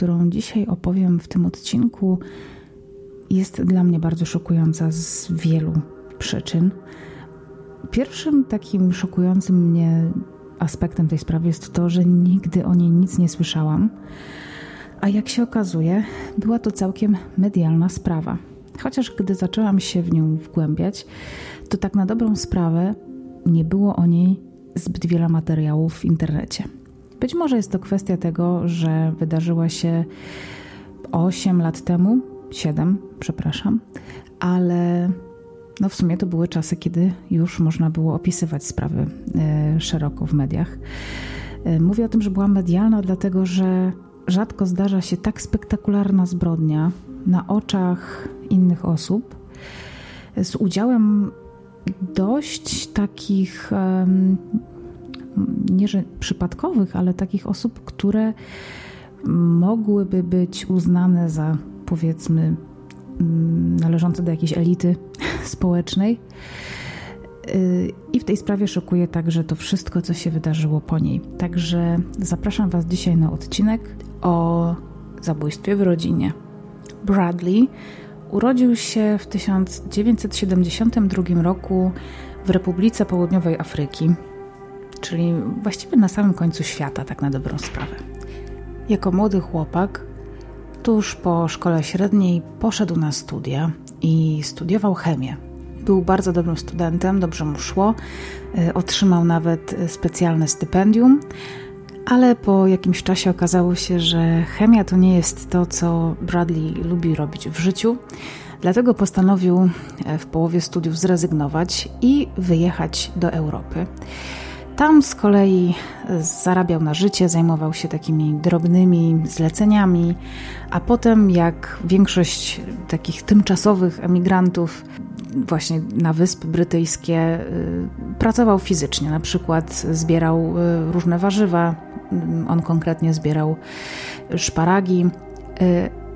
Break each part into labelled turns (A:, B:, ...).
A: Którą dzisiaj opowiem w tym odcinku, jest dla mnie bardzo szokująca z wielu przyczyn. Pierwszym takim szokującym mnie aspektem tej sprawy jest to, że nigdy o niej nic nie słyszałam, a jak się okazuje, była to całkiem medialna sprawa. Chociaż gdy zaczęłam się w nią wgłębiać, to tak na dobrą sprawę nie było o niej zbyt wiele materiałów w internecie. Być może jest to kwestia tego, że wydarzyła się 8 lat temu, 7, przepraszam, ale no w sumie to były czasy, kiedy już można było opisywać sprawy e, szeroko w mediach. E, mówię o tym, że była medialna, dlatego że rzadko zdarza się tak spektakularna zbrodnia na oczach innych osób z udziałem dość takich nie że przypadkowych, ale takich osób, które mogłyby być uznane za powiedzmy mm, należące do jakiejś elity społecznej. Y, I w tej sprawie szokuje także to wszystko, co się wydarzyło po niej. Także zapraszam Was dzisiaj na odcinek o zabójstwie w rodzinie. Bradley urodził się w 1972 roku w Republice Południowej Afryki, czyli właściwie na samym końcu świata, tak na dobrą sprawę. Jako młody chłopak, tuż po szkole średniej poszedł na studia i studiował chemię. Był bardzo dobrym studentem, dobrze mu szło, y, otrzymał nawet specjalne stypendium, ale po jakimś czasie okazało się, że chemia to nie jest to, co Bradley lubi robić w życiu. Dlatego postanowił e, w połowie studiów zrezygnować i wyjechać do Europy. Tam z kolei zarabiał na życie, zajmował się takimi drobnymi zleceniami, a potem, jak większość takich tymczasowych emigrantów, właśnie na Wyspy Brytyjskie, y, pracował fizycznie. Na przykład zbierał y, różne warzywa, on konkretnie zbierał szparagi.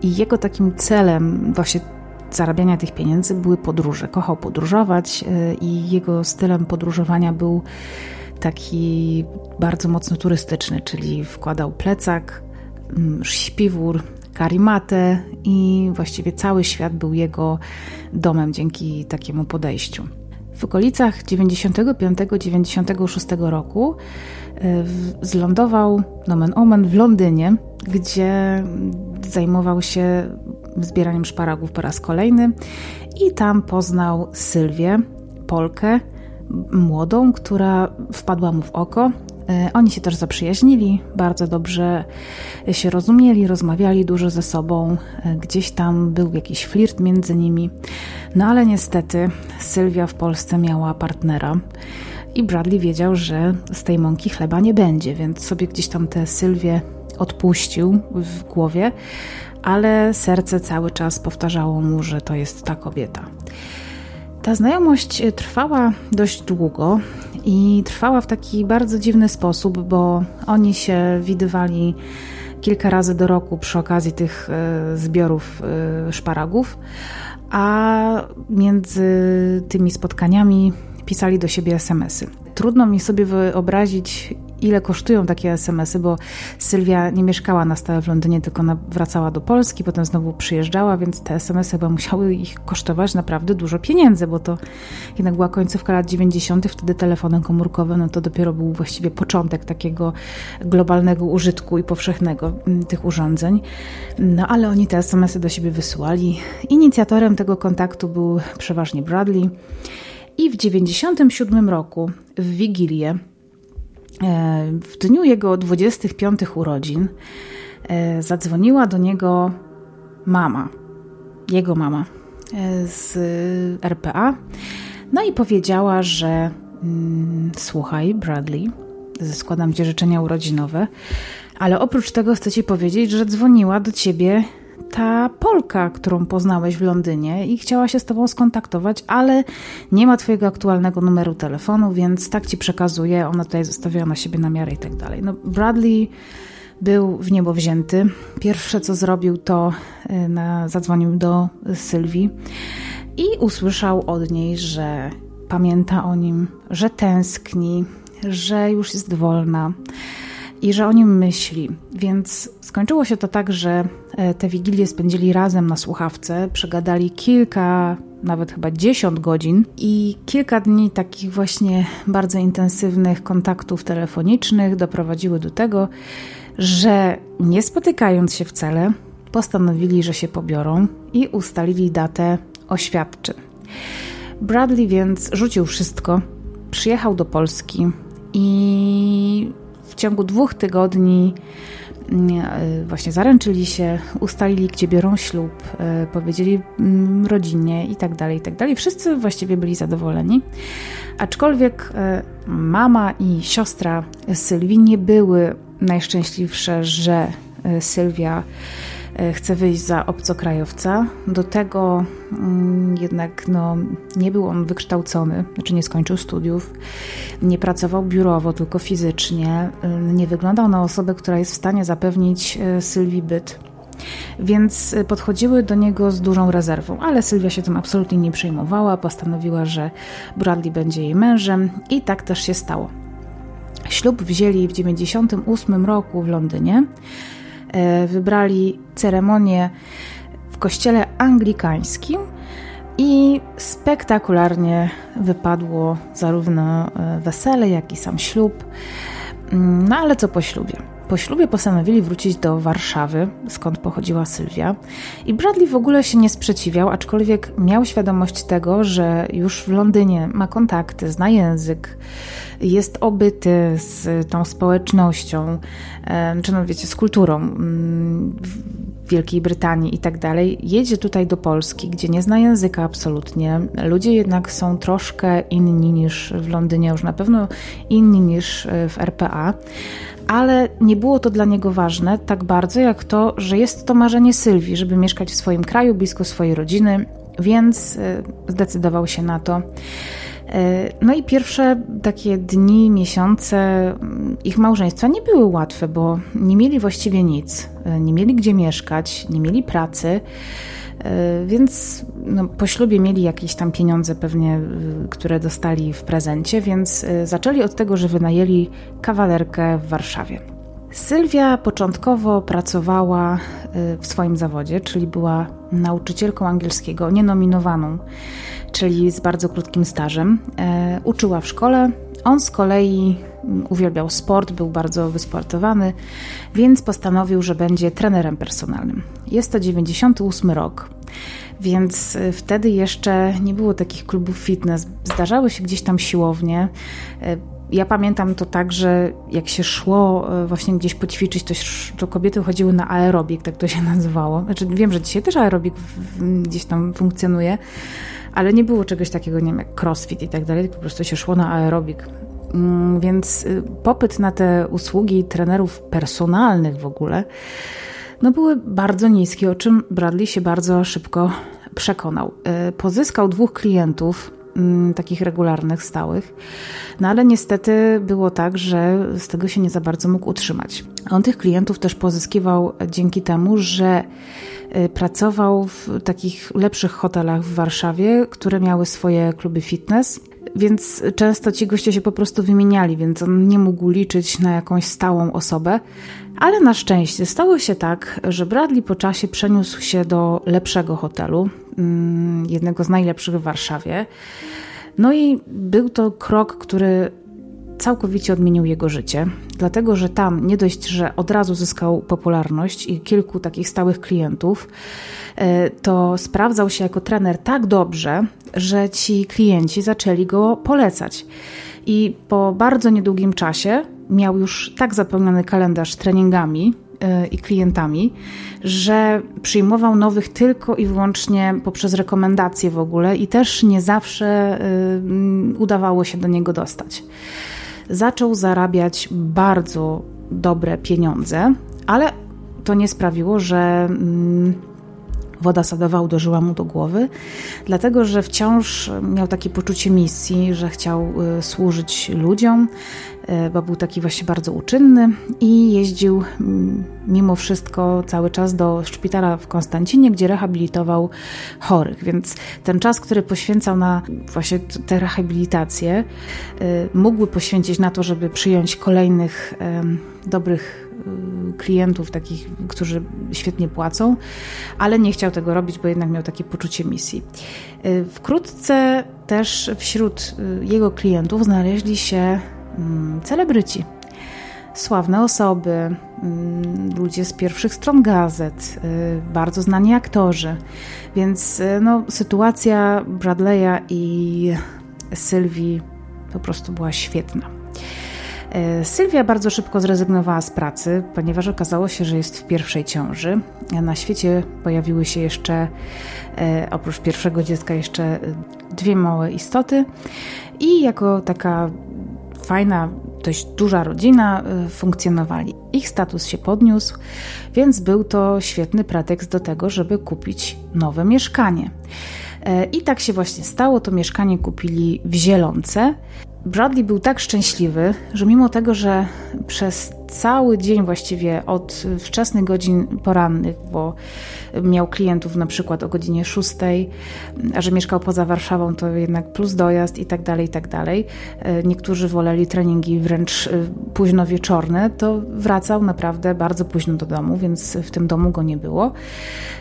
A: I jego takim celem, właśnie zarabiania tych pieniędzy, były podróże. Kochał podróżować i jego stylem podróżowania był taki bardzo mocno turystyczny, czyli wkładał plecak, mm, śpiwór, karimatę i właściwie cały świat był jego domem dzięki takiemu podejściu. W okolicach 95-96 roku e, zlądował nomen omen w Londynie, gdzie zajmował się zbieraniem szparagów po raz kolejny i tam poznał Sylwię, Polkę, młodą, która wpadła mu w oko. E, oni się też zaprzyjaźnili, bardzo dobrze się rozumieli, rozmawiali dużo ze sobą. E, gdzieś tam był jakiś flirt między nimi. No ale niestety Sylwia w Polsce miała partnera. I Bradley wiedział, że z tej mąki chleba nie będzie, więc sobie gdzieś tam tę Sylwię odpuścił w głowie, ale serce cały czas powtarzało mu, że to jest ta kobieta. Ta znajomość trwała dość długo i trwała w taki bardzo dziwny sposób, bo oni się widywali kilka razy do roku przy okazji tych e, zbiorów e, szparagów, a między tymi spotkaniami pisali do siebie SMS-y. Trudno mi sobie wyobrazić, ile kosztują takie SMS-y, bo Sylwia nie mieszkała na stałe w Londynie, tylko wracała do Polski, potem znowu przyjeżdżała, więc te SMS-y chyba musiały ich kosztować naprawdę dużo pieniędzy, bo to jednak była końcówka lat 90., wtedy telefony komórkowe, no to dopiero był właściwie początek takiego globalnego użytku i powszechnego mm, tych urządzeń. No ale oni te SMS-y do siebie wysyłali. Inicjatorem tego kontaktu był przeważnie Bradley. I w 97 roku, w Wigilię, e, w dniu jego 25 urodzin, e, zadzwoniła do niego mama, jego mama e, z RPA, no i powiedziała, że mm, słuchaj, Bradley, składam ci życzenia urodzinowe, ale oprócz tego chcę ci powiedzieć, że dzwoniła do ciebie ta Polka, którą poznałeś w Londynie i chciała się z tobą skontaktować, ale nie ma twojego aktualnego numeru telefonu, więc tak ci przekazuje, ona tutaj zostawiła na siebie namiary i tak dalej. No Bradley był w niebo wzięty. Pierwsze co zrobił to y, na, zadzwonił do Sylwii i usłyszał od niej, że pamięta o nim, że tęskni, że już jest wolna i że o nim myśli. Więc skończyło się to tak, że e, te wigilie spędzili razem na słuchawce, przegadali kilka, nawet chyba dziesiąt godzin i kilka dni takich właśnie bardzo intensywnych kontaktów telefonicznych doprowadziły do tego, że nie spotykając się wcale, postanowili, że się pobiorą i ustalili datę oświadczyn. Bradley więc rzucił wszystko, przyjechał do Polski i w ciągu dwóch tygodni mm, e, właśnie zaręczyli się, ustalili, gdzie biorą ślub, e, powiedzieli mm, rodzinie i tak dalej, i tak dalej. Wszyscy właściwie byli zadowoleni. Aczkolwiek e, mama i siostra Sylwii nie były najszczęśliwsze, że Sylwia chce wyjść za obcokrajowca. Do tego mm, jednak no, nie był on wykształcony, znaczy nie skończył studiów, nie pracował biurowo, tylko fizycznie, e, nie wyglądał na osobę, która jest w stanie zapewnić e, Sylwii byt. Więc podchodziły do niego z dużą rezerwą, ale Sylwia się tym absolutnie nie przejmowała, postanowiła, że Bradley będzie jej mężem i tak też się stało. Ślub wzięli w 1998 roku w Londynie. E, wybrali ceremonię w kościele anglikańskim i spektakularnie wypadło zarówno e, wesele, jak i sam ślub. Mm, no ale co po ślubie? Po ślubie postanowili wrócić do Warszawy, skąd pochodziła Sylwia. I Bradley w ogóle się nie sprzeciwiał, aczkolwiek miał świadomość tego, że już w Londynie ma kontakty, zna język, jest obyty z tą społecznością, czy no wiecie, z kulturą mm, Wielkiej Brytanii i tak dalej. Jedzie tutaj do Polski, gdzie nie zna języka absolutnie. Ludzie jednak są troszkę inni niż w Londynie, już na pewno inni niż e, w RPA ale nie było to dla niego ważne tak bardzo jak to, że jest to marzenie Sylwii, żeby mieszkać w swoim kraju, blisko swojej rodziny, więc e, zdecydował się na to. E, no i pierwsze takie dni, miesiące mm, ich małżeństwa nie były łatwe, bo nie mieli właściwie nic, e, nie mieli gdzie mieszkać, nie mieli pracy. E, więc no, po ślubie mieli jakieś tam pieniądze pewnie, które dostali w prezencie, więc zaczęli od tego, że wynajęli kawalerkę w Warszawie. Sylwia początkowo pracowała w swoim zawodzie, czyli była nauczycielką angielskiego, nienominowaną czyli z bardzo krótkim stażem. Uczyła w szkole. On z kolei uwielbiał sport, był bardzo wysportowany, więc postanowił, że będzie trenerem personalnym. Jest to 98 rok. Więc e, wtedy jeszcze nie było takich klubów fitness. Zdarzały się gdzieś tam siłownie. E, ja pamiętam to tak, że jak się szło właśnie gdzieś poćwiczyć, to, to kobiety chodziły na aerobik, tak to się nazywało. Znaczy, wiem, że dzisiaj też aerobik gdzieś tam funkcjonuje, ale nie było czegoś takiego, nie wiem, jak crossfit i tak dalej, tylko po prostu się szło na aerobik. Mm, więc y, popyt na te usługi trenerów personalnych w ogóle no były bardzo niskie, o czym Bradley się bardzo szybko przekonał. Y, pozyskał dwóch klientów, mm, takich regularnych, stałych, no ale niestety było tak, że z tego się nie za bardzo mógł utrzymać. On tych klientów też pozyskiwał dzięki temu, że Y, pracował w takich lepszych hotelach w Warszawie, które miały swoje kluby fitness. Więc często ci goście się po prostu wymieniali, więc on nie mógł liczyć na jakąś stałą osobę. Ale na szczęście stało się tak, że Bradley po czasie przeniósł się do lepszego hotelu, mm, jednego z najlepszych w Warszawie. No i był to krok, który całkowicie odmienił jego życie, dlatego że tam nie dość, że od razu zyskał popularność i kilku takich stałych klientów, e, to sprawdzał się jako trener tak dobrze, że ci klienci zaczęli go polecać. I po bardzo niedługim czasie miał już tak zapełniony kalendarz treningami e, i klientami, że przyjmował nowych tylko i wyłącznie poprzez rekomendacje w ogóle i też nie zawsze e, udawało się do niego dostać zaczął zarabiać bardzo dobre pieniądze, ale to nie sprawiło, że mm, woda sadowa uderzyła mu do głowy, dlatego że wciąż miał takie poczucie misji, że chciał y, służyć ludziom, bo był taki właśnie bardzo uczynny i jeździł mm, mimo wszystko cały czas do szpitala w Konstancinie, gdzie rehabilitował chorych. Więc ten czas, który poświęcał na właśnie tę rehabilitację, y, mógłby poświęcić na to, żeby przyjąć kolejnych dobrych Y, klientów, takich, którzy świetnie płacą, ale nie chciał tego robić, bo jednak miał takie poczucie misji. Y, wkrótce też wśród y, jego klientów znaleźli się celebryci. Sławne osoby, mm, ludzie z pierwszych stron gazet, bardzo znani aktorzy. Więc no, sytuacja Bradley'a i Sylwii po prostu była świetna. E, Sylwia bardzo szybko zrezygnowała z pracy, ponieważ okazało się, że jest w pierwszej ciąży. Na świecie pojawiły się jeszcze, oprócz pierwszego dziecka, jeszcze dwie małe istoty i jako taka fajna, dość duża rodzina e, funkcjonowali. Ich status się podniósł, więc był to świetny pretekst do tego, żeby kupić nowe mieszkanie. I tak się właśnie stało. To mieszkanie kupili w Zielonce. Bradley był tak szczęśliwy, że mimo tego, że przez cały dzień właściwie od wczesnych godzin porannych, bo miał klientów na przykład o godzinie 6, a że mieszkał poza Warszawą, to jednak plus dojazd i tak dalej, i tak dalej. E, niektórzy woleli treningi wręcz e, późno wieczorne, to wracał naprawdę bardzo późno do domu, więc w tym domu go nie było.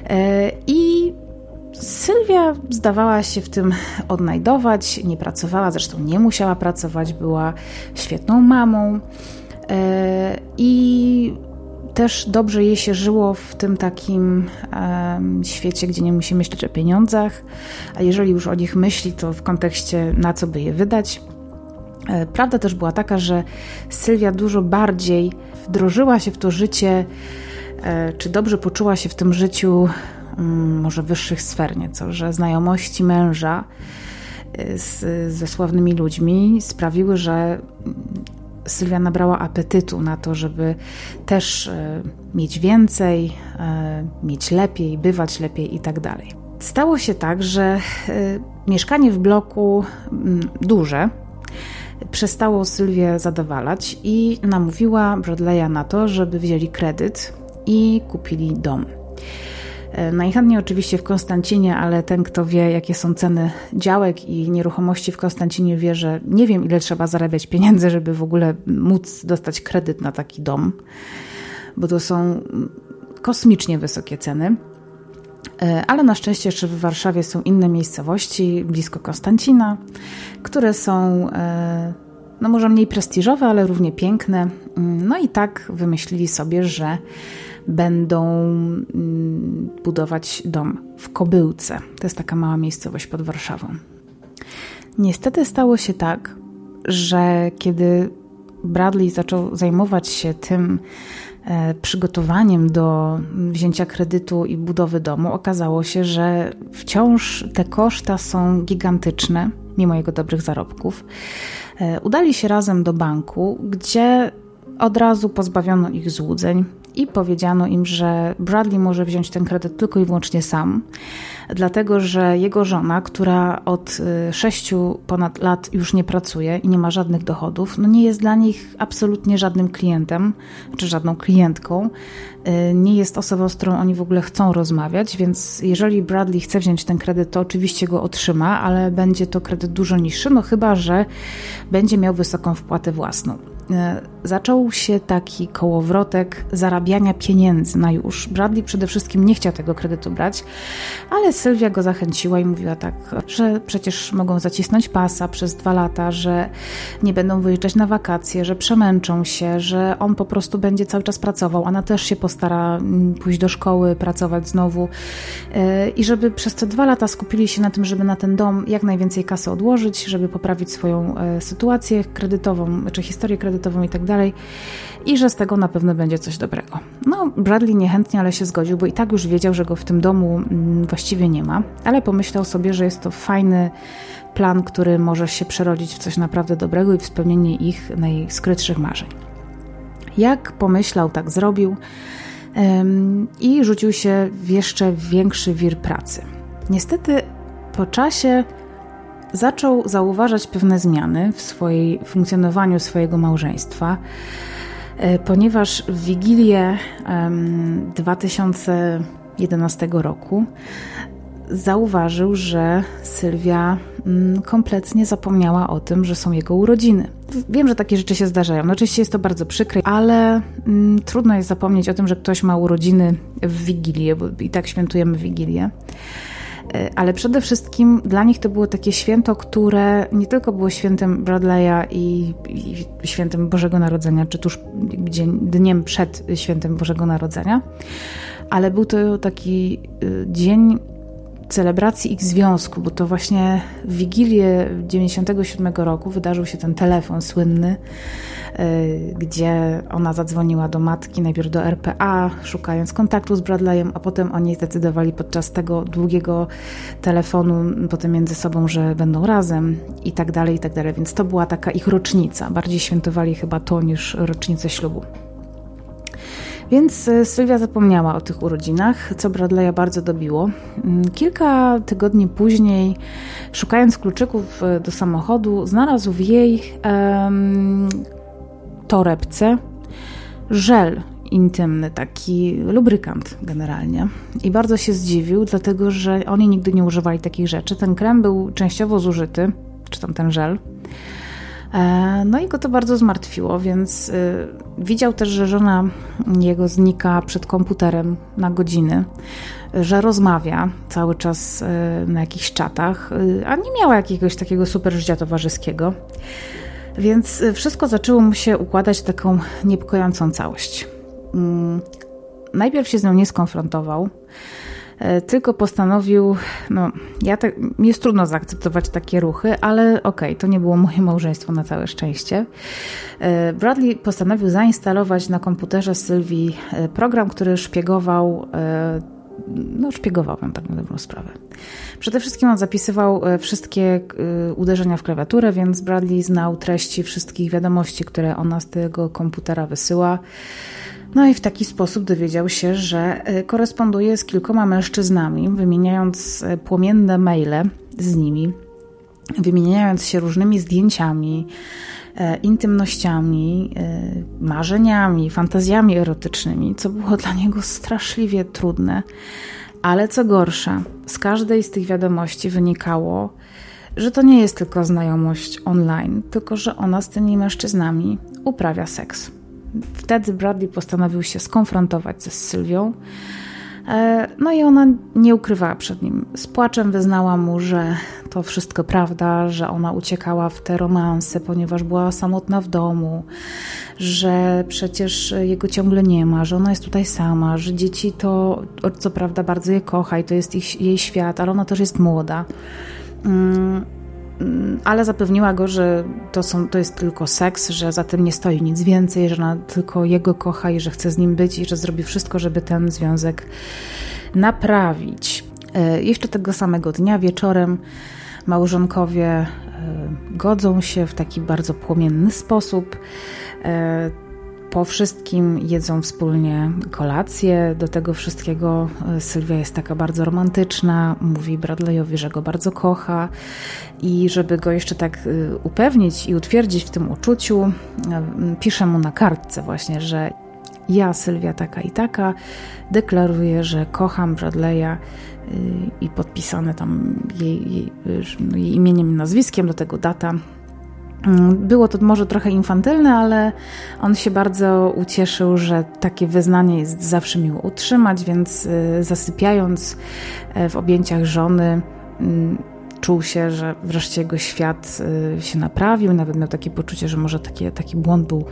A: E, I Sylwia zdawała się w tym odnajdować, nie pracowała, zresztą nie musiała pracować, była świetną mamą e, i też dobrze jej się żyło w tym takim świecie, gdzie nie musi myśleć o pieniądzach, a jeżeli już o nich myśli, to w kontekście na co by je wydać. E, prawda też była taka, że Sylwia dużo bardziej wdrożyła się w to życie, e, czy dobrze poczuła się w tym życiu może wyższych sfer nieco, że znajomości męża y, z, ze sławnymi ludźmi sprawiły, że Sylwia nabrała apetytu na to, żeby też y, mieć więcej, y, mieć lepiej, bywać lepiej i tak dalej. Stało się tak, że mieszkanie w bloku mm, duże przestało Sylwię zadowalać i namówiła Bradley'a na to, żeby wzięli kredyt i kupili dom. E, najchętniej oczywiście w Konstancinie, ale ten, kto wie, jakie są ceny działek i nieruchomości w Konstancinie, wie, że nie wiem, ile trzeba zarabiać pieniędzy, żeby w ogóle móc dostać kredyt na taki dom, bo to są kosmicznie wysokie ceny. E, ale na szczęście jeszcze w Warszawie są inne miejscowości blisko Konstancina, które są e, no może mniej prestiżowe, ale równie piękne. Mm, no i tak wymyślili sobie, że będą mm, budować dom w Kobyłce. To jest taka mała miejscowość pod Warszawą. Niestety stało się tak, że kiedy Bradley zaczął zajmować się tym e, przygotowaniem do wzięcia kredytu i budowy domu, okazało się, że wciąż te koszta są gigantyczne, mimo jego dobrych zarobków. E, udali się razem do banku, gdzie od razu pozbawiono ich złudzeń i powiedziano im, że Bradley może wziąć ten kredyt tylko i wyłącznie sam, dlatego że jego żona, która od y, sześciu ponad lat już nie pracuje i nie ma żadnych dochodów, no nie jest dla nich absolutnie żadnym klientem czy żadną klientką. Y, nie jest osobą, z którą oni w ogóle chcą rozmawiać, więc jeżeli Bradley chce wziąć ten kredyt, to oczywiście go otrzyma, ale będzie to kredyt dużo niższy, no chyba że będzie miał wysoką wpłatę własną. E, zaczął się taki kołowrotek zarabiania pieniędzy na już. Bradley przede wszystkim nie chciał tego kredytu brać, ale Sylwia go zachęciła i mówiła tak, że przecież mogą zacisnąć pasa przez dwa lata, że nie będą wyjeżdżać na wakacje, że przemęczą się, że on po prostu będzie cały czas pracował, ona też się postara mm, pójść do szkoły, pracować znowu e, i żeby przez te dwa lata skupili się na tym, żeby na ten dom jak najwięcej kasy odłożyć, żeby poprawić swoją e, sytuację kredytową, czy historię kredytową kredytową i tak dalej i że z tego na pewno będzie coś dobrego. No, Bradley niechętnie, ale się zgodził, bo i tak już wiedział, że go w tym domu mm, właściwie nie ma, ale pomyślał sobie, że jest to fajny plan, który może się przerodzić w coś naprawdę dobrego i w spełnienie ich najskrytszych marzeń. Jak pomyślał, tak zrobił. i rzucił się w jeszcze większy wir pracy. Niestety po czasie zaczął zauważać pewne zmiany w swojej funkcjonowaniu swojego małżeństwa, e, ponieważ w Wigilię 2011 roku zauważył, że Sylwia mm, kompletnie zapomniała o tym, że są jego urodziny. Wiem, że takie rzeczy się zdarzają. No, oczywiście jest to bardzo przykre, ale mm, trudno jest zapomnieć o tym, że ktoś ma urodziny w Wigilię, bo i tak świętujemy Wigilię. E, ale przede wszystkim dla nich to było takie święto, które nie tylko było świętem Bradley'a i, i świętem Bożego Narodzenia, czy tuż dzień, dniem przed świętem Bożego Narodzenia, ale był to taki y, dzień celebracji ich związku, bo to właśnie w Wigilię 97 roku wydarzył się ten telefon słynny, y, gdzie ona zadzwoniła do matki, najpierw do RPA, szukając kontaktu z Bradleyem, a potem oni zdecydowali podczas tego długiego telefonu potem między sobą, że będą razem i tak dalej, i tak dalej. Więc to była taka ich rocznica. Bardziej świętowali chyba to niż rocznicę ślubu. Więc e, Sylwia zapomniała o tych urodzinach, co Bradley'a bardzo dobiło. Mm, kilka tygodni później, szukając kluczyków e, do samochodu, znalazł w jej torebce żel intymny, taki lubrykant generalnie. I bardzo się zdziwił, dlatego że oni nigdy nie używali takich rzeczy. Ten krem był częściowo zużyty, czy tam ten żel. E, no i go to bardzo zmartwiło, więc y, widział też, że żona jego znika przed komputerem na godziny, że rozmawia cały czas y, na jakichś czatach, y, a nie miała jakiegoś takiego super życia towarzyskiego. Więc wszystko zaczęło mu się układać w taką niepokojącą całość. Mm, najpierw się z nią nie skonfrontował, tylko postanowił, no, ja te, jest trudno zaakceptować takie ruchy, ale okej, okay, to nie było moje małżeństwo na całe szczęście. E, Bradley postanowił zainstalować na komputerze Sylwii e, program, który szpiegował no, szpiegował ją tak na dobrą sprawę. Przede wszystkim on zapisywał wszystkie uderzenia w klawiaturę, więc Bradley znał treści wszystkich wiadomości, które ona z tego komputera wysyła. No i w taki sposób dowiedział się, że e, koresponduje z kilkoma mężczyznami, wymieniając e, płomienne maile z nimi, wymieniając się różnymi zdjęciami, e, intymnościami, marzeniami, fantazjami erotycznymi, co było dla niego straszliwie trudne. Ale co gorsza, z każdej z tych wiadomości wynikało, że to nie jest tylko znajomość online, tylko że ona z tymi mężczyznami uprawia seks. Wtedy Bradley postanowił się skonfrontować ze Sylwią. E, no i ona nie ukrywała przed nim. Z płaczem wyznała mu, że to wszystko prawda, że ona uciekała w te romanse, ponieważ była samotna w domu, że przecież jego ciągle nie ma, że ona jest tutaj sama, że dzieci to, co prawda, bardzo je kocha i to jest ich, jej świat, ale ona też jest młoda. Mm, ale zapewniła go, że to, są, to jest tylko seks, że za tym nie stoi nic więcej, że ona tylko jego kocha i że chce z nim być i że zrobi wszystko, żeby ten związek naprawić. E, jeszcze tego samego dnia wieczorem małżonkowie e, godzą się w taki bardzo płomienny sposób. Po wszystkim jedzą wspólnie kolację. Do tego wszystkiego e, Sylwia jest taka bardzo romantyczna, mówi Bradleyowi, że go bardzo kocha i żeby go jeszcze tak e, upewnić i utwierdzić w tym uczuciu, e, pisze mu na kartce właśnie, że ja, Sylwia taka i taka, deklaruję, że kocham Bradleya i podpisane tam jej, jej, jej imieniem i nazwiskiem, do tego data było to może trochę infantylne, ale on się bardzo ucieszył, że takie wyznanie jest zawsze miło utrzymać, więc y, zasypiając e, w objęciach żony, mm, czuł się, że wreszcie jego świat y, się naprawił, nawet miał takie poczucie, że może taki, taki błąd był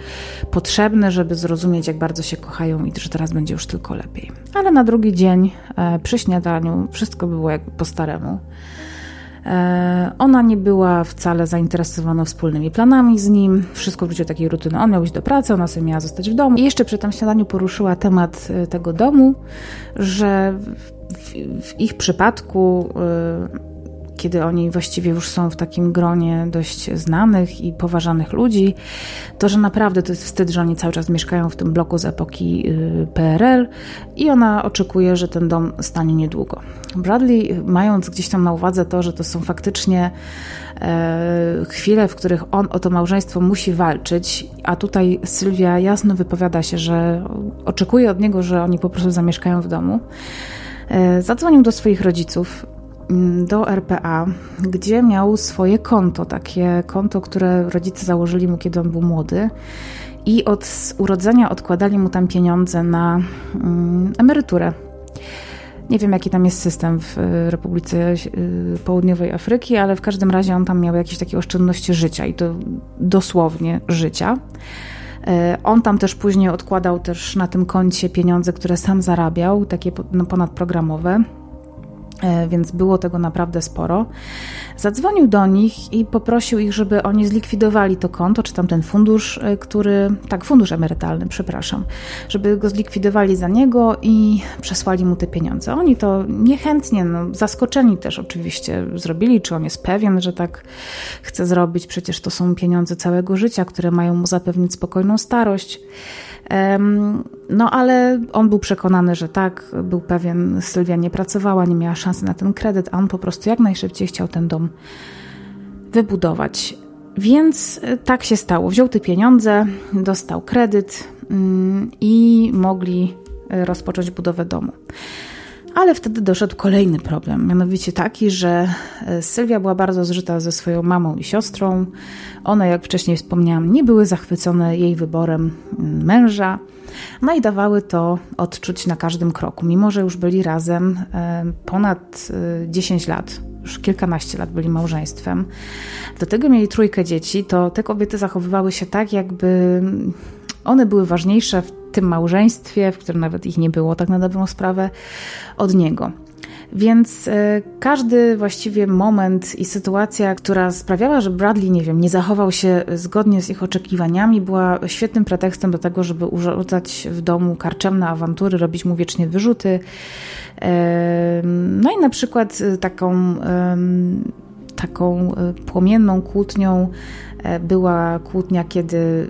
A: potrzebny, żeby zrozumieć, jak bardzo się kochają i że teraz będzie już tylko lepiej. Ale na drugi dzień e, przy śniadaniu wszystko było jak po staremu. E, ona nie była wcale zainteresowana wspólnymi planami z nim. Wszystko wróciło do takiej rutyny. On miał iść do pracy, ona sobie miała zostać w domu. I jeszcze przy tym śniadaniu poruszyła temat e, tego domu, że w, w ich przypadku, e, kiedy oni właściwie już są w takim gronie dość znanych i poważanych ludzi, to że naprawdę to jest wstyd, że oni cały czas mieszkają w tym bloku z epoki y, PRL i ona oczekuje, że ten dom stanie niedługo. Bradley, mając gdzieś tam na uwadze to, że to są faktycznie e, chwile, w których on o to małżeństwo musi walczyć, a tutaj Sylwia jasno wypowiada się, że oczekuje od niego, że oni po prostu zamieszkają w domu. E, zadzwonił do swoich rodziców, do RPA, gdzie miał swoje konto, takie konto, które rodzice założyli mu, kiedy on był młody. I od urodzenia odkładali mu tam pieniądze na mm, emeryturę. Nie wiem, jaki tam jest system w e, Republice e, Południowej Afryki, ale w każdym razie on tam miał jakieś takie oszczędności życia i to dosłownie życia. E, on tam też później odkładał też na tym koncie pieniądze, które sam zarabiał, takie no, ponadprogramowe. E, więc było tego naprawdę sporo. Zadzwonił do nich i poprosił ich, żeby oni zlikwidowali to konto, czy tam ten fundusz, e, który, tak, fundusz emerytalny, przepraszam, żeby go zlikwidowali za niego i przesłali mu te pieniądze. Oni to niechętnie, no, zaskoczeni też oczywiście zrobili, czy on jest pewien, że tak chce zrobić. Przecież to są pieniądze całego życia, które mają mu zapewnić spokojną starość. No ale on był przekonany, że tak, był pewien, Sylwia nie pracowała, nie miała szansy na ten kredyt, a on po prostu jak najszybciej chciał ten dom wybudować. Więc e, tak się stało. Wziął te pieniądze, dostał kredyt mm, i mogli e, rozpocząć budowę domu. Ale wtedy doszedł kolejny problem, mianowicie taki, że e, Sylwia była bardzo zżyta ze swoją mamą i siostrą. One, jak wcześniej wspomniałam, nie były zachwycone jej wyborem mm, męża, no i dawały to odczuć na każdym kroku, mimo że już byli razem e, ponad 10 e, lat, już kilkanaście lat byli małżeństwem. Do tego mieli trójkę dzieci, to te kobiety zachowywały się tak, jakby one były ważniejsze tym małżeństwie, w którym nawet ich nie było, tak na dobrą sprawę, od niego. Więc e, każdy właściwie moment i sytuacja, która sprawiała, że Bradley, nie wiem, nie zachował się zgodnie z ich oczekiwaniami, była świetnym pretekstem do tego, żeby urządzać w domu karczemne awantury, robić mu wiecznie wyrzuty. No i na przykład e, taką, taką e, płomienną kłótnią była kłótnia, kiedy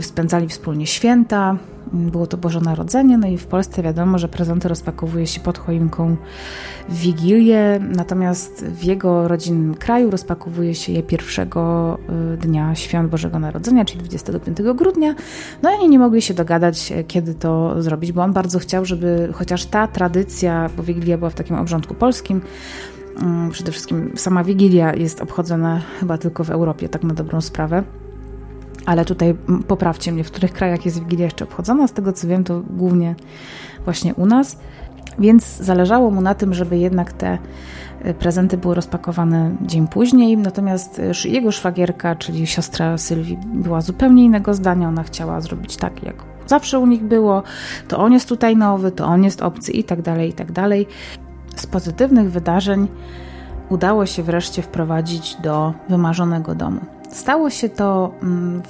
A: spędzali wspólnie święta, było to Boże Narodzenie, no i w Polsce wiadomo, że prezenty rozpakowuje się pod choinką w Wigilię, natomiast w jego rodzinnym kraju rozpakowuje się je pierwszego y, dnia Świąt Bożego Narodzenia, czyli 25 grudnia. No i oni nie mogli się dogadać, e, kiedy to zrobić, bo on bardzo chciał, żeby chociaż ta tradycja, bo Wigilia była w takim obrządku polskim, mm, przede wszystkim sama Wigilia jest obchodzona chyba tylko w Europie, tak na dobrą sprawę ale tutaj poprawcie mnie, w których krajach jest Wigilia jeszcze obchodzona. Z tego co wiem, to głównie właśnie u nas. Więc zależało mu na tym, żeby jednak te e, prezenty były rozpakowane dzień później. Natomiast e, jego szwagierka, czyli siostra Sylwii, była zupełnie innego zdania. Ona chciała zrobić tak, jak zawsze u nich było. To on jest tutaj nowy, to on jest obcy i tak dalej, i tak dalej. Z pozytywnych wydarzeń udało się wreszcie wprowadzić do wymarzonego domu. Stało się to mm,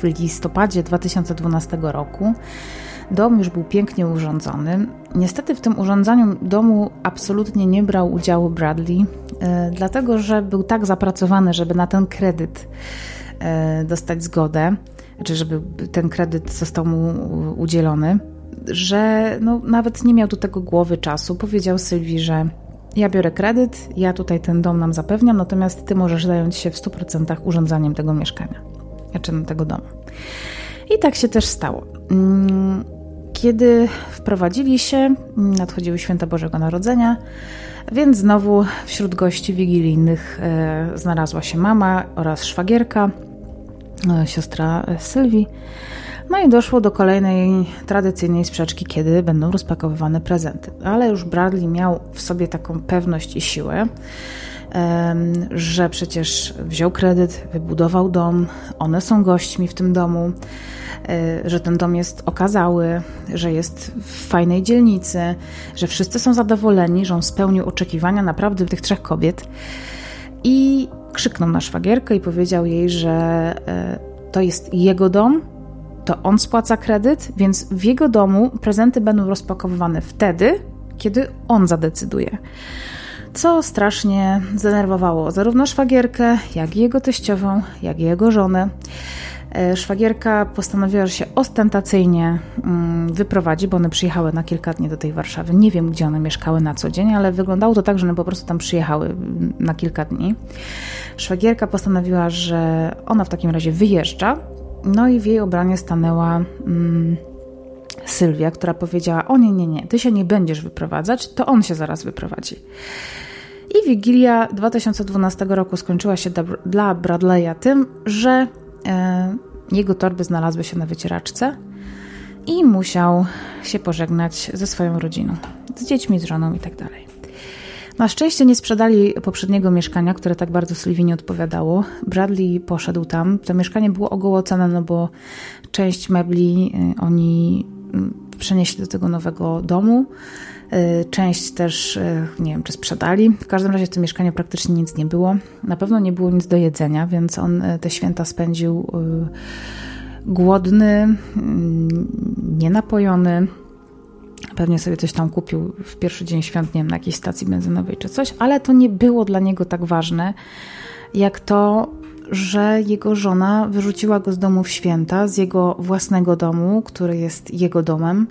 A: w listopadzie 2012 roku. Dom już był pięknie urządzony. Niestety w tym urządzaniu domu absolutnie nie brał udziału Bradley, e, dlatego że był tak zapracowany, żeby na ten kredyt e, dostać zgodę, czy żeby ten kredyt został mu udzielony, że no, nawet nie miał do tego głowy czasu. Powiedział Sylwii, że ja biorę kredyt, ja tutaj ten dom nam zapewniam, natomiast ty możesz zająć się w 100% urządzaniem tego mieszkania, czy tego domu. I tak się też stało. Mm, kiedy wprowadzili się, nadchodziły święta Bożego Narodzenia, więc znowu wśród gości wigilijnych e, znalazła się mama oraz szwagierka, e, siostra Sylwii. No i doszło do kolejnej tradycyjnej sprzeczki, kiedy będą rozpakowywane prezenty. Ale już Bradley miał w sobie taką pewność i siłę, że przecież wziął kredyt, wybudował dom, one są gośćmi w tym domu, e, że ten dom jest okazały, że jest w fajnej dzielnicy, że wszyscy są zadowoleni, że on spełnił oczekiwania naprawdę tych trzech kobiet. I krzyknął na szwagierkę i powiedział jej, że e, to jest jego dom, to on spłaca kredyt, więc w jego domu prezenty będą rozpakowywane wtedy, kiedy on zadecyduje. co strasznie zdenerwowało zarówno szwagierkę, jak i jego teściową, jak i jego żonę. E, szwagierka postanowiła, że się ostentacyjnie mm, wyprowadzi, bo one przyjechały na kilka dni do tej Warszawy. Nie wiem, gdzie one mieszkały na co dzień, ale wyglądało to tak, że one po prostu tam przyjechały mm, na kilka dni. Szwagierka postanowiła, że ona w takim razie wyjeżdża, no i w jej obranie stanęła mm, Sylwia, która powiedziała: O nie, nie, nie, ty się nie będziesz wyprowadzać, to on się zaraz wyprowadzi. I Wigilia 2012 roku skończyła się dla Bradley'a tym, że e, jego torby znalazły się na wycieraczce i musiał się pożegnać ze swoją rodziną, z dziećmi, z żoną itd. Na szczęście nie sprzedali poprzedniego mieszkania, które tak bardzo Sylwii nie odpowiadało. Bradley poszedł tam. To mieszkanie było ogołocone, no bo część mebli y, oni mm, przenieśli do tego nowego domu. Y, część też, y, nie wiem, czy sprzedali. W każdym razie w tym mieszkaniu praktycznie nic nie było. Na pewno nie było nic do jedzenia, więc on te święta spędził głodny, mm, nienapojony Pewnie sobie coś tam kupił w pierwszy dzień świąt, nie wiem, na jakiejś stacji benzynowej czy coś, ale to nie było dla niego tak ważne, jak to, że jego żona wyrzuciła go z domu w święta, z jego własnego domu, który jest jego domem,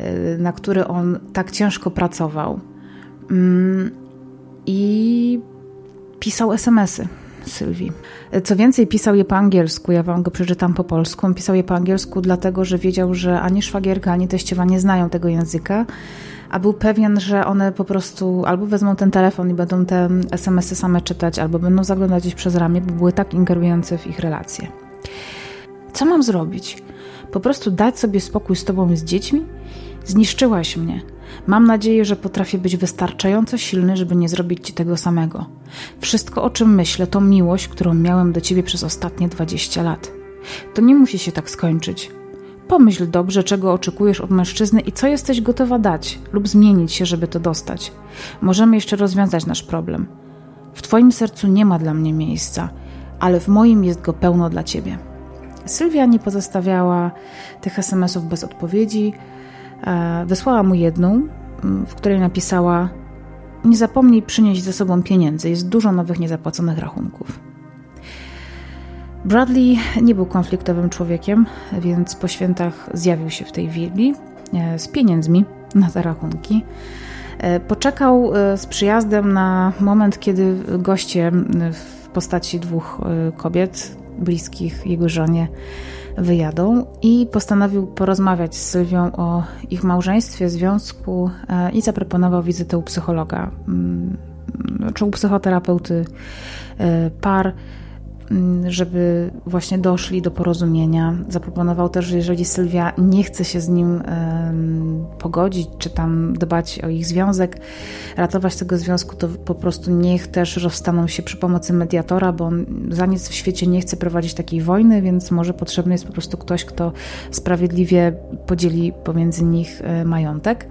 A: y, na który on tak ciężko pracował. Mm, I pisał SMS-y Sylwii. Co więcej, pisał je po angielsku, ja wam go przeczytam po polsku. Pisał je po angielsku, dlatego że wiedział, że ani szwagierka, ani teściowa nie znają tego języka, a był pewien, że one po prostu albo wezmą ten telefon i będą te SMS-y same czytać, albo będą zaglądać gdzieś przez ramię, bo były tak ingerujące w ich relacje. Co mam zrobić? Po prostu dać sobie spokój z tobą i z dziećmi? Zniszczyłaś mnie. Mam nadzieję, że potrafię być wystarczająco silny, żeby nie zrobić ci tego samego. Wszystko, o czym myślę, to miłość, którą miałem do ciebie przez ostatnie 20 lat. To nie musi się tak skończyć. Pomyśl dobrze, czego oczekujesz od mężczyzny i co jesteś gotowa dać lub zmienić się, żeby to dostać. Możemy jeszcze rozwiązać nasz problem. W Twoim sercu nie ma dla mnie miejsca, ale w moim jest go pełno dla Ciebie. Sylwia nie pozostawiała tych SMS-ów bez odpowiedzi. E, wysłała mu jedną, w której napisała: Nie zapomnij przynieść ze sobą pieniędzy, jest dużo nowych niezapłaconych rachunków. Bradley nie był konfliktowym człowiekiem, więc po świętach zjawił się w tej willi e, z pieniędzmi na te rachunki. E, poczekał z przyjazdem na moment, kiedy goście w postaci dwóch kobiet, bliskich jego żonie, wyjadą i postanowił porozmawiać z Sylwią o ich małżeństwie, związku e, i zaproponował wizytę u psychologa, mm, czy u psychoterapeuty e, par Mm, żeby właśnie doszli do porozumienia. Zaproponował też, że jeżeli Sylwia nie chce się z nim pogodzić, czy tam dbać o ich związek, ratować tego związku, to po prostu niech też rozstaną się przy pomocy mediatora, bo on za nic w świecie nie chce prowadzić takiej wojny, więc może potrzebny jest po prostu ktoś, kto sprawiedliwie podzieli pomiędzy nich e, majątek.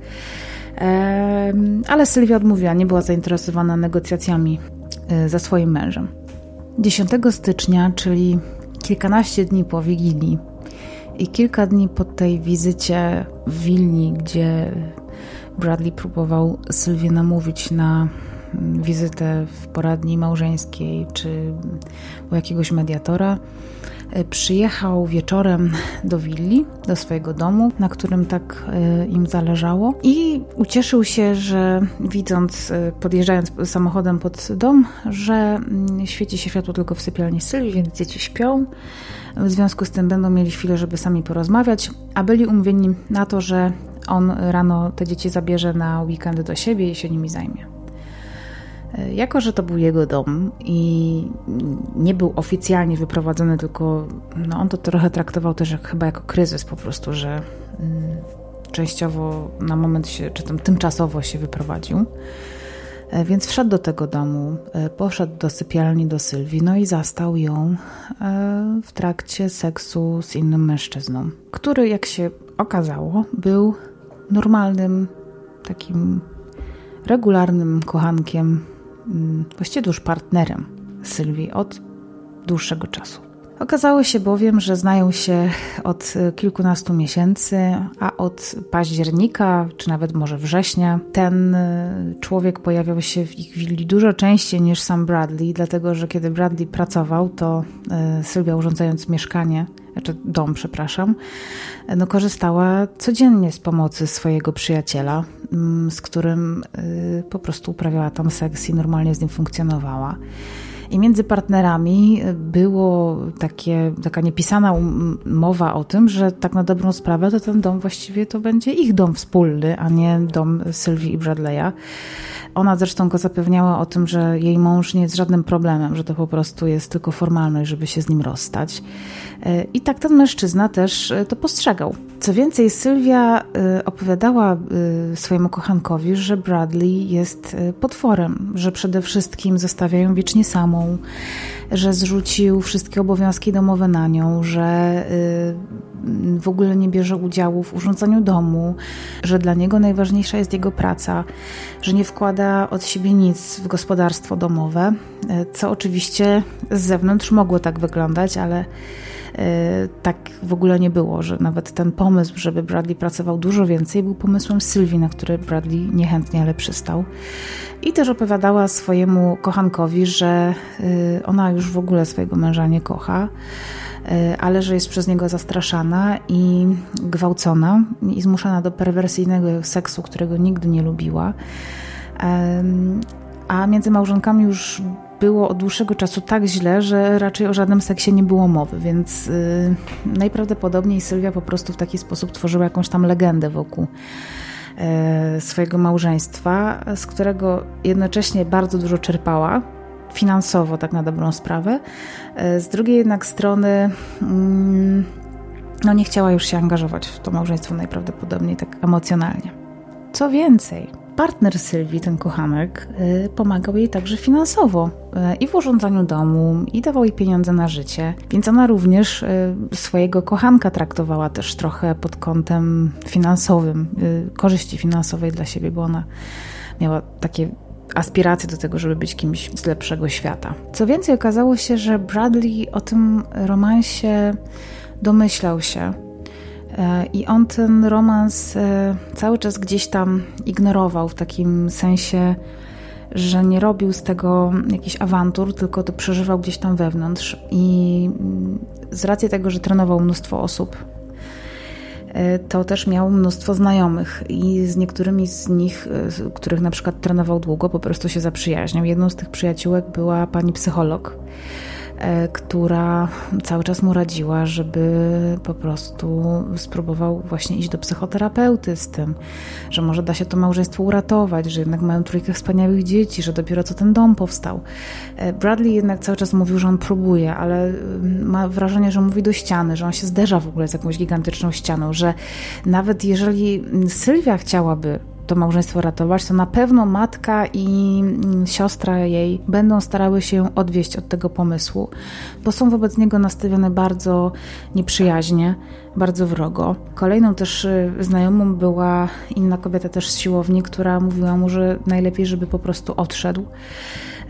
A: Ale Sylwia odmówiła, nie była zainteresowana negocjacjami e, ze swoim mężem. 10 stycznia, czyli kilkanaście dni po Wigilii i kilka dni po tej wizycie w Wilni, gdzie Bradley próbował Sylwię namówić na wizytę w poradni małżeńskiej czy u jakiegoś mediatora, E, przyjechał wieczorem do willi, do swojego domu, na którym tak e, im zależało i ucieszył się, że widząc, e, podjeżdżając samochodem pod dom, że mm, świeci się światło tylko w sypialni Sylwii, więc dzieci śpią. W związku z tym będą mieli chwilę, żeby sami porozmawiać, a byli umówieni na to, że on rano te dzieci zabierze na weekend do siebie i się nimi zajmie. Jako, że to był jego dom i nie był oficjalnie wyprowadzony, tylko no on to trochę traktował też jak, chyba jako kryzys po prostu, że mm, częściowo na moment się, czy tam tymczasowo się wyprowadził. E, więc wszedł do tego domu, e, poszedł do sypialni do Sylwii, no i zastał ją e, w trakcie seksu z innym mężczyzną, który, jak się okazało, był normalnym, takim regularnym kochankiem Mm, właściwie już partnerem Sylwii od dłuższego czasu. Okazało się bowiem, że znają się od kilkunastu miesięcy, a od października, czy nawet może września, ten człowiek pojawiał się w ich willi dużo częściej niż sam Bradley, dlatego że kiedy Bradley pracował, to Sylwia urządzając mieszkanie, znaczy dom, przepraszam, no korzystała codziennie z pomocy swojego przyjaciela, mm, z którym y, po prostu uprawiała tam seks i normalnie z nim funkcjonowała. I między partnerami było takie, taka niepisana mowa o tym, że tak na dobrą sprawę to ten dom właściwie to będzie ich dom wspólny, a nie dom Sylwii i Bradley'a. Ona zresztą go zapewniała o tym, że jej mąż nie jest żadnym problemem, że to po prostu jest tylko formalność, żeby się z nim rozstać. I tak ten mężczyzna też e, to postrzegał. Co więcej, Sylwia e, opowiadała e, swojemu kochankowi, że Bradley jest potworem, że przede wszystkim zostawia ją wiecznie samą, że zrzucił wszystkie obowiązki domowe na nią, że w ogóle nie bierze udziału w urządzaniu domu, że dla niego najważniejsza jest jego praca, że nie wkłada od siebie nic w gospodarstwo domowe, co oczywiście z zewnątrz mogło tak wyglądać, ale E, tak w ogóle nie było, że nawet ten pomysł, żeby Bradley pracował dużo więcej, był pomysłem Sylwii, na który Bradley niechętnie, ale przystał. I też opowiadała swojemu kochankowi, że e, ona już w ogóle swojego męża nie kocha, e, ale że jest przez niego zastraszana i gwałcona i zmuszana do perwersyjnego seksu, którego nigdy nie lubiła. A między małżonkami już było od dłuższego czasu tak źle, że raczej o żadnym seksie nie było mowy, więc yy, najprawdopodobniej Sylwia po prostu w taki sposób tworzyła jakąś tam legendę wokół yy, swojego małżeństwa, z którego jednocześnie bardzo dużo czerpała, finansowo, tak na dobrą sprawę. Yy, z drugiej jednak strony, mm, no nie chciała już się angażować w to małżeństwo najprawdopodobniej tak emocjonalnie. Co więcej, partner Sylwii, ten kochanek, y, pomagał jej także finansowo y, i w urządzaniu domu, i dawał jej pieniądze na życie. Więc ona również y, swojego kochanka traktowała też trochę pod kątem finansowym, korzyści finansowej dla siebie, bo ona miała takie aspiracje do tego, żeby być kimś z lepszego świata. Co więcej, okazało się, że Bradley o tym romansie domyślał się I on ten romans e, cały czas gdzieś tam ignorował w takim sensie, że nie robił z tego jakichś awantur, tylko to przeżywał gdzieś tam wewnątrz. I mm, z racji tego, że trenował mnóstwo osób, e, to też miał mnóstwo znajomych i z niektórymi z nich, których na przykład trenował długo, po prostu się zaprzyjaźniał. Jedną z tych przyjaciółek była pani psycholog E, która cały czas mu radziła, żeby po prostu spróbował właśnie iść do psychoterapeuty z tym, że może da się to małżeństwo uratować, że jednak mają trójkę wspaniałych dzieci, że dopiero co ten dom powstał. E, Bradley jednak cały czas mówił, że on próbuje, ale mm, ma wrażenie, że mówi do ściany, że on się zderza w ogóle z jakąś gigantyczną ścianą, że nawet jeżeli Sylwia chciałaby to małżeństwo ratować, to na pewno matka i mm, siostra jej będą starały się odwieść od tego pomysłu, bo są wobec niego nastawione bardzo nieprzyjaźnie, bardzo wrogo. Kolejną też y, znajomą była inna kobieta też z siłowni, która mówiła mu, że najlepiej, żeby po prostu odszedł,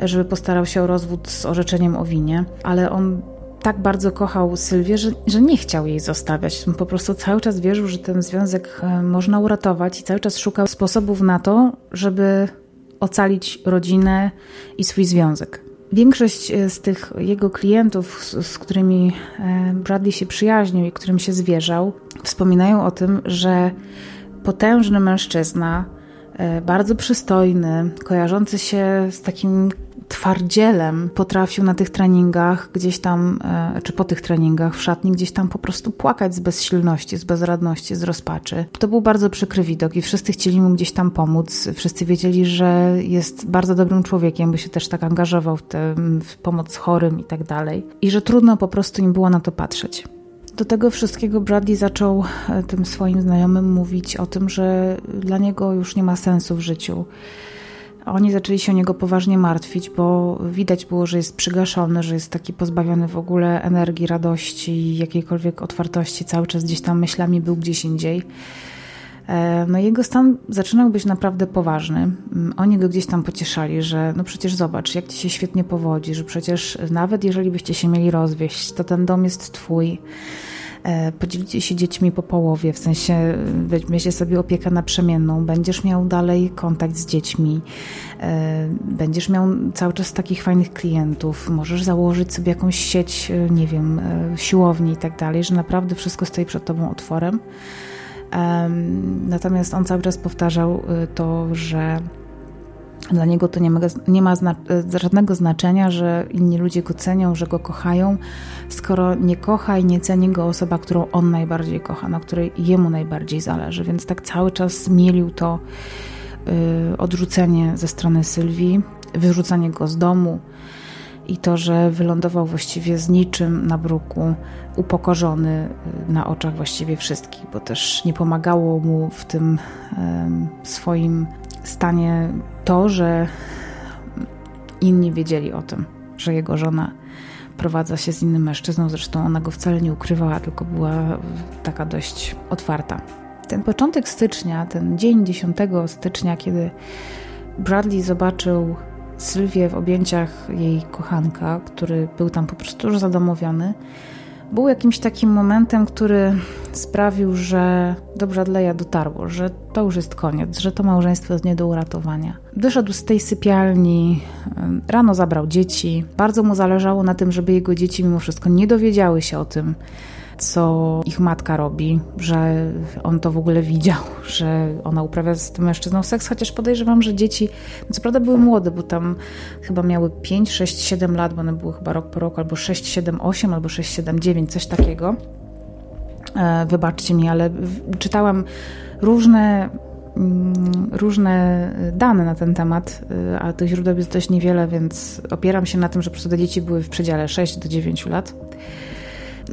A: żeby postarał się o rozwód z orzeczeniem o winie, ale on tak bardzo kochał Sylwię, że, że nie chciał jej zostawiać. Po prostu cały czas wierzył, że ten związek e, można uratować i cały czas szukał sposobów na to, żeby ocalić rodzinę i swój związek. Większość e, z tych jego klientów, z, z którymi e, Bradley się przyjaźnił i którym się zwierzał, wspominają o tym, że potężny mężczyzna, bardzo przystojny, kojarzący się z takim twardzielem potrafił na tych treningach gdzieś tam, e, czy po tych treningach w szatni gdzieś tam po prostu płakać z bezsilności, z bezradności, z rozpaczy. To był bardzo przykry widok i wszyscy chcieli mu gdzieś tam pomóc. Wszyscy wiedzieli, że jest bardzo dobrym człowiekiem, bo się też tak angażował w, tę w pomoc chorym i tak dalej. I że trudno po prostu im było na to patrzeć. Do tego wszystkiego Bradley zaczął e, tym swoim znajomym mówić o tym, że dla niego już nie ma sensu w życiu oni zaczęli się o niego poważnie martwić, bo widać było, że jest przygaszony, że jest taki pozbawiony w ogóle energii, radości, jakiejkolwiek otwartości, cały czas gdzieś tam myślami był gdzieś indziej. E, no jego stan zaczynał być naprawdę poważny. Mm, oni go gdzieś tam pocieszali, że no przecież zobacz, jak ci się świetnie powodzi, że przecież nawet jeżeli byście się mieli rozwieść, to ten dom jest twój. E, podzielicie się dziećmi po połowie, w sensie weźmiecie sobie opiekę naprzemienną, będziesz miał dalej kontakt z dziećmi, e, będziesz miał cały czas takich fajnych klientów, możesz założyć sobie jakąś sieć, nie wiem, siłowni i tak dalej, że naprawdę wszystko stoi przed tobą otworem. Natomiast on cały czas powtarzał to, że dla niego to nie ma, nie ma zna y, żadnego znaczenia, że inni ludzie go cenią, że go kochają, skoro nie kocha i nie ceni go osoba, którą on najbardziej kocha, na której jemu najbardziej zależy. Więc tak cały czas mielił to y, odrzucenie ze strony Sylwii, wyrzucanie go z domu i to, że wylądował właściwie z niczym na bruku, upokorzony y, na oczach właściwie wszystkich, bo też nie pomagało mu w tym swoim stanie to, że inni wiedzieli o tym, że jego żona prowadza się z innym mężczyzną. Zresztą ona go wcale nie ukrywała, tylko była taka dość otwarta. Ten początek stycznia, ten dzień 10 stycznia, kiedy Bradley zobaczył Sylwię w objęciach jej kochanka, który był tam po prostu już zadomowiony, był jakimś takim momentem, który sprawił, że do Bradley'a dotarło, że to już jest koniec, że to małżeństwo jest nie do uratowania. Wyszedł z tej sypialni, rano zabrał dzieci. Bardzo mu zależało na tym, żeby jego dzieci mimo wszystko nie dowiedziały się o tym, co ich matka robi, że on to w ogóle widział, że ona uprawia z tym mężczyzną seks, chociaż podejrzewam, że dzieci, co prawda były młode, bo tam chyba miały 5, 6, 7 lat, bo one były chyba rok po roku, albo 6, 7, 8, albo 6, 7, 9, coś takiego. E, wybaczcie mi, ale czytałam różne mm, różne dane na ten temat, e, a tych źródeł jest dość niewiele, więc opieram się na tym, że po prostu te dzieci były w przedziale 6 do 9 lat.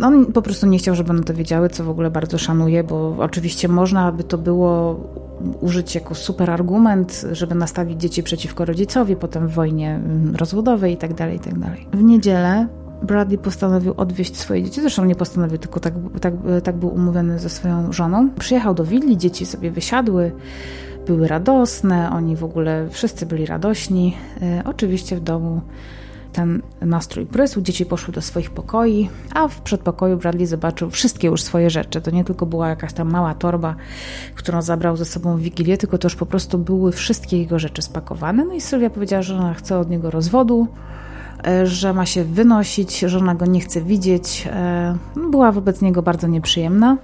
A: On po prostu nie chciał, żeby one to wiedziały, co w ogóle bardzo szanuję, bo oczywiście można by to było użyć jako super argument, żeby nastawić dzieci przeciwko rodzicowi, potem w wojnie mm, rozwodowej itd. Tak itd. Tak w niedzielę Bradley postanowił odwieźć swoje dzieci, zresztą nie postanowił, tylko tak, tak, tak był umówiony ze swoją żoną. Przyjechał do willi, dzieci sobie wysiadły, były radosne, oni w ogóle wszyscy byli radośni. E, oczywiście w domu ten nastrój prysł, dzieci poszły do swoich pokoi, a w przedpokoju Bradley zobaczył wszystkie już swoje rzeczy. To nie tylko była jakaś tam mała torba, którą zabrał ze sobą w Wigilię, tylko też po prostu były wszystkie jego rzeczy spakowane. No i Sylwia powiedziała, że ona chce od niego rozwodu, e, że ma się wynosić, że ona go nie chce widzieć. E, była wobec niego bardzo nieprzyjemna.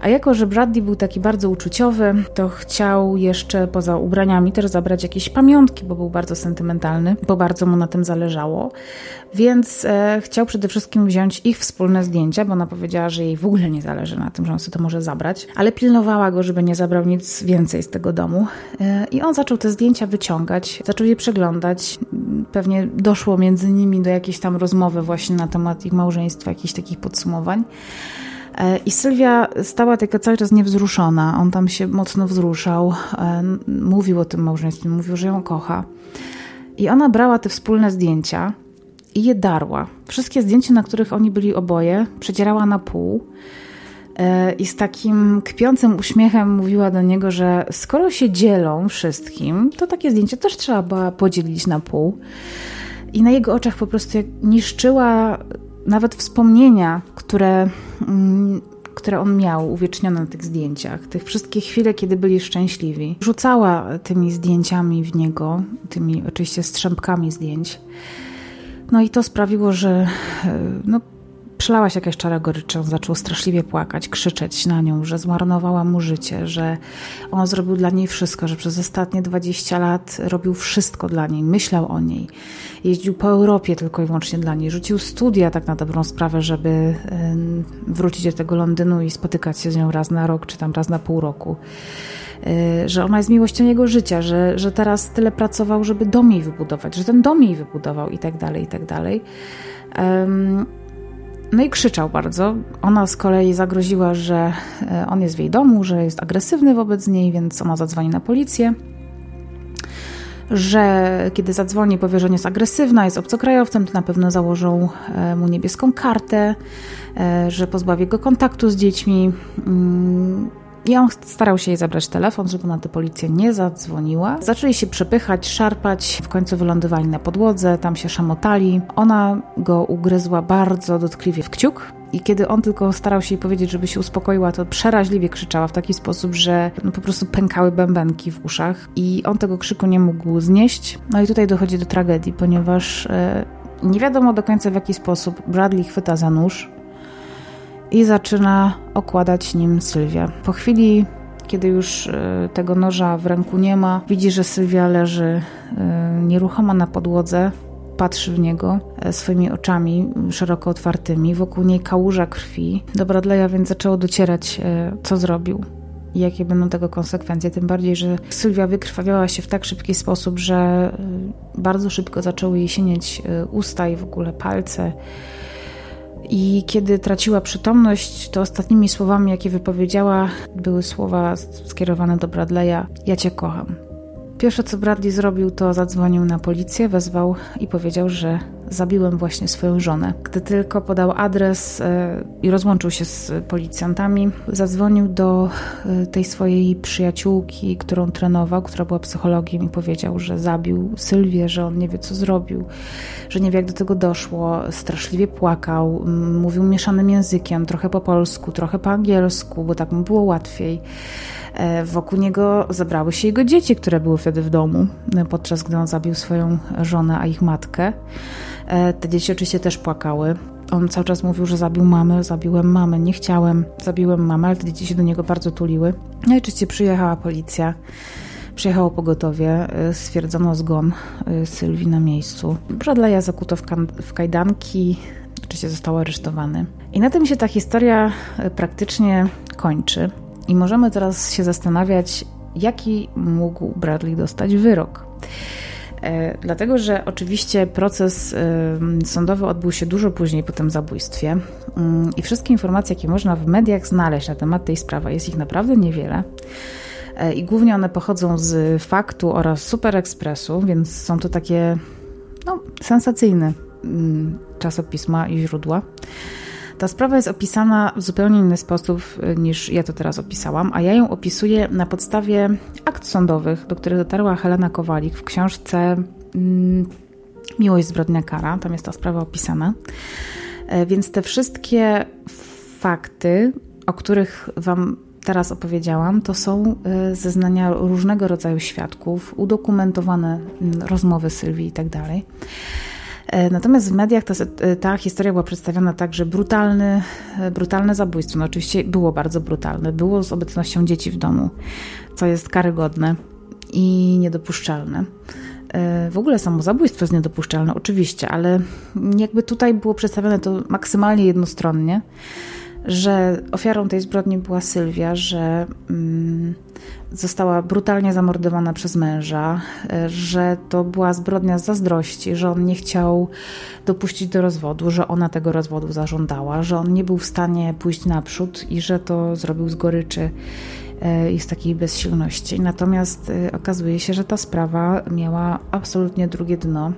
A: A jako, że Bradley był taki bardzo uczuciowy, to chciał jeszcze poza ubraniami też zabrać jakieś pamiątki, bo był bardzo sentymentalny, bo bardzo mu na tym zależało. Więc e, chciał przede wszystkim wziąć ich wspólne zdjęcia, bo ona powiedziała, że jej w ogóle nie zależy na tym, że on sobie to może zabrać, ale pilnowała go, żeby nie zabrał nic więcej z tego domu. E, I on zaczął te zdjęcia wyciągać, zaczął je przeglądać. Pewnie doszło między nimi do jakiejś tam rozmowy właśnie na temat ich małżeństwa, jakichś takich podsumowań. I Sylwia stała taka cały czas niewzruszona. On tam się mocno wzruszał, e, mówił o tym małżeństwie, mówił, że ją kocha. I ona brała te wspólne zdjęcia i je darła. Wszystkie zdjęcia, na których oni byli oboje, przedzierała na pół. E, I z takim kpiącym uśmiechem mówiła do niego, że skoro się dzielą wszystkim, to takie zdjęcia też trzeba podzielić na pół. I na jego oczach po prostu niszczyła nawet wspomnienia, które, mm, które on miał uwiecznione na tych zdjęciach, tych wszystkie chwile, kiedy byli szczęśliwi, rzucała tymi zdjęciami w niego, tymi oczywiście strzępkami zdjęć. No i to sprawiło, że e, no, Przelała się jakaś czara goryczą, zaczął straszliwie płakać, krzyczeć na nią, że zmarnowała mu życie, że on zrobił dla niej wszystko, że przez ostatnie 20 lat robił wszystko dla niej, myślał o niej. Jeździł po Europie tylko i wyłącznie dla niej, rzucił studia tak na dobrą sprawę, żeby wrócić do tego Londynu i spotykać się z nią raz na rok, czy tam raz na pół roku y, że ona jest miłością jego życia, że, że teraz tyle pracował, żeby dom jej wybudować, że ten dom jej wybudował i tak dalej, i tak dalej. No i krzyczał bardzo. Ona z kolei zagroziła, że e, on jest w jej domu, że jest agresywny wobec niej, więc ona zadzwoni na policję. Że kiedy zadzwoni, powie, że on jest agresywna, jest obcokrajowcem, to na pewno założą e, mu niebieską kartę, e, że pozbawi go kontaktu z dziećmi. I on starał się jej zabrać telefon, żeby na tę policję nie zadzwoniła. Zaczęli się przepychać, szarpać, w końcu wylądowali na podłodze, tam się szamotali. Ona go ugryzła bardzo dotkliwie w kciuk. I kiedy on tylko starał się jej powiedzieć, żeby się uspokoiła, to przeraźliwie krzyczała w taki sposób, że no po prostu pękały bębenki w uszach i on tego krzyku nie mógł znieść. No i tutaj dochodzi do tragedii, ponieważ e, nie wiadomo do końca w jaki sposób Bradley chwyta za nóż i zaczyna okładać nim Sylwię. Po chwili, kiedy już e, tego noża w ręku nie ma, widzi, że Sylwia leży e, nieruchoma na podłodze, patrzy w niego e, swoimi oczami szeroko otwartymi, wokół niej kałuża krwi. Do Bradley'a więc zaczęło docierać, co zrobił i jakie będą tego konsekwencje. Tym bardziej, że Sylwia wykrwawiała się w tak szybki sposób, że bardzo szybko zaczęły jej sienieć usta i w ogóle palce. I kiedy traciła przytomność, to ostatnimi słowami, jakie wypowiedziała, były słowa skierowane do Bradley'a: Ja cię kocham. Pierwsze co Bradley zrobił, to zadzwonił na policję, wezwał i powiedział, że zabiłem właśnie swoją żonę. Gdy tylko podał adres e, i rozłączył się z policjantami, zadzwonił do e, tej swojej przyjaciółki, którą trenował, która była psychologiem i powiedział, że zabił Sylwię, że on nie wie co zrobił, że nie wie jak do tego doszło. Straszliwie płakał, mówił mieszanym językiem, trochę po polsku, trochę po angielsku, bo tak mu było łatwiej. E, wokół niego zebrały się jego dzieci, które były wtedy w domu, podczas gdy on zabił swoją żonę, a ich matkę. E, te dzieci oczywiście też płakały. On cały czas mówił, że zabił mamę, zabiłem mamę, nie chciałem, zabiłem mamę, ale te dzieci się do niego bardzo tuliły. No i oczywiście przyjechała policja. Przyjechało pogotowie, e, stwierdzono zgon e, Sylwii na miejscu. Bradley'a zakuto w, w kajdanki, oczywiście został aresztowany. I na tym się ta historia praktycznie kończy. I możemy teraz się zastanawiać, jaki mógł Bradley dostać wyrok. E, dlatego, że oczywiście proces sądowy odbył się dużo później po tym zabójstwie mm, i wszystkie informacje, jakie można w mediach znaleźć na temat tej sprawy, jest ich naprawdę niewiele. E, I głównie one pochodzą z faktu oraz Super Expressu, więc są to takie no, sensacyjne mm, czasopisma i źródła. Ta sprawa jest opisana w zupełnie inny sposób y, niż ja to teraz opisałam, a ja ją opisuję na podstawie akt sądowych, do których dotarła Helena Kowalik w książce mm, Miłość, zbrodnia, kara. Tam jest ta sprawa opisana. E, więc te wszystkie fakty, o których Wam teraz opowiedziałam, to są e, zeznania różnego rodzaju świadków, udokumentowane mm, rozmowy Sylwii i tak dalej. E, natomiast w mediach ta, e, ta, historia była przedstawiona tak, że brutalny, e, brutalne zabójstwo, no oczywiście było bardzo brutalne, było z obecnością dzieci w domu, co jest karygodne i niedopuszczalne. W ogóle samo zabójstwo jest niedopuszczalne, oczywiście, ale jakby tutaj było przedstawione to maksymalnie jednostronnie że ofiarą tej zbrodni była Sylwia, że mm, została brutalnie zamordowana przez męża, e, że to była zbrodnia z zazdrości, że on nie chciał dopuścić do rozwodu, że ona tego rozwodu zażądała, że on nie był w stanie pójść naprzód i że to zrobił z goryczy e, i z takiej bezsilności. Natomiast e, okazuje się, że ta sprawa miała absolutnie drugie dno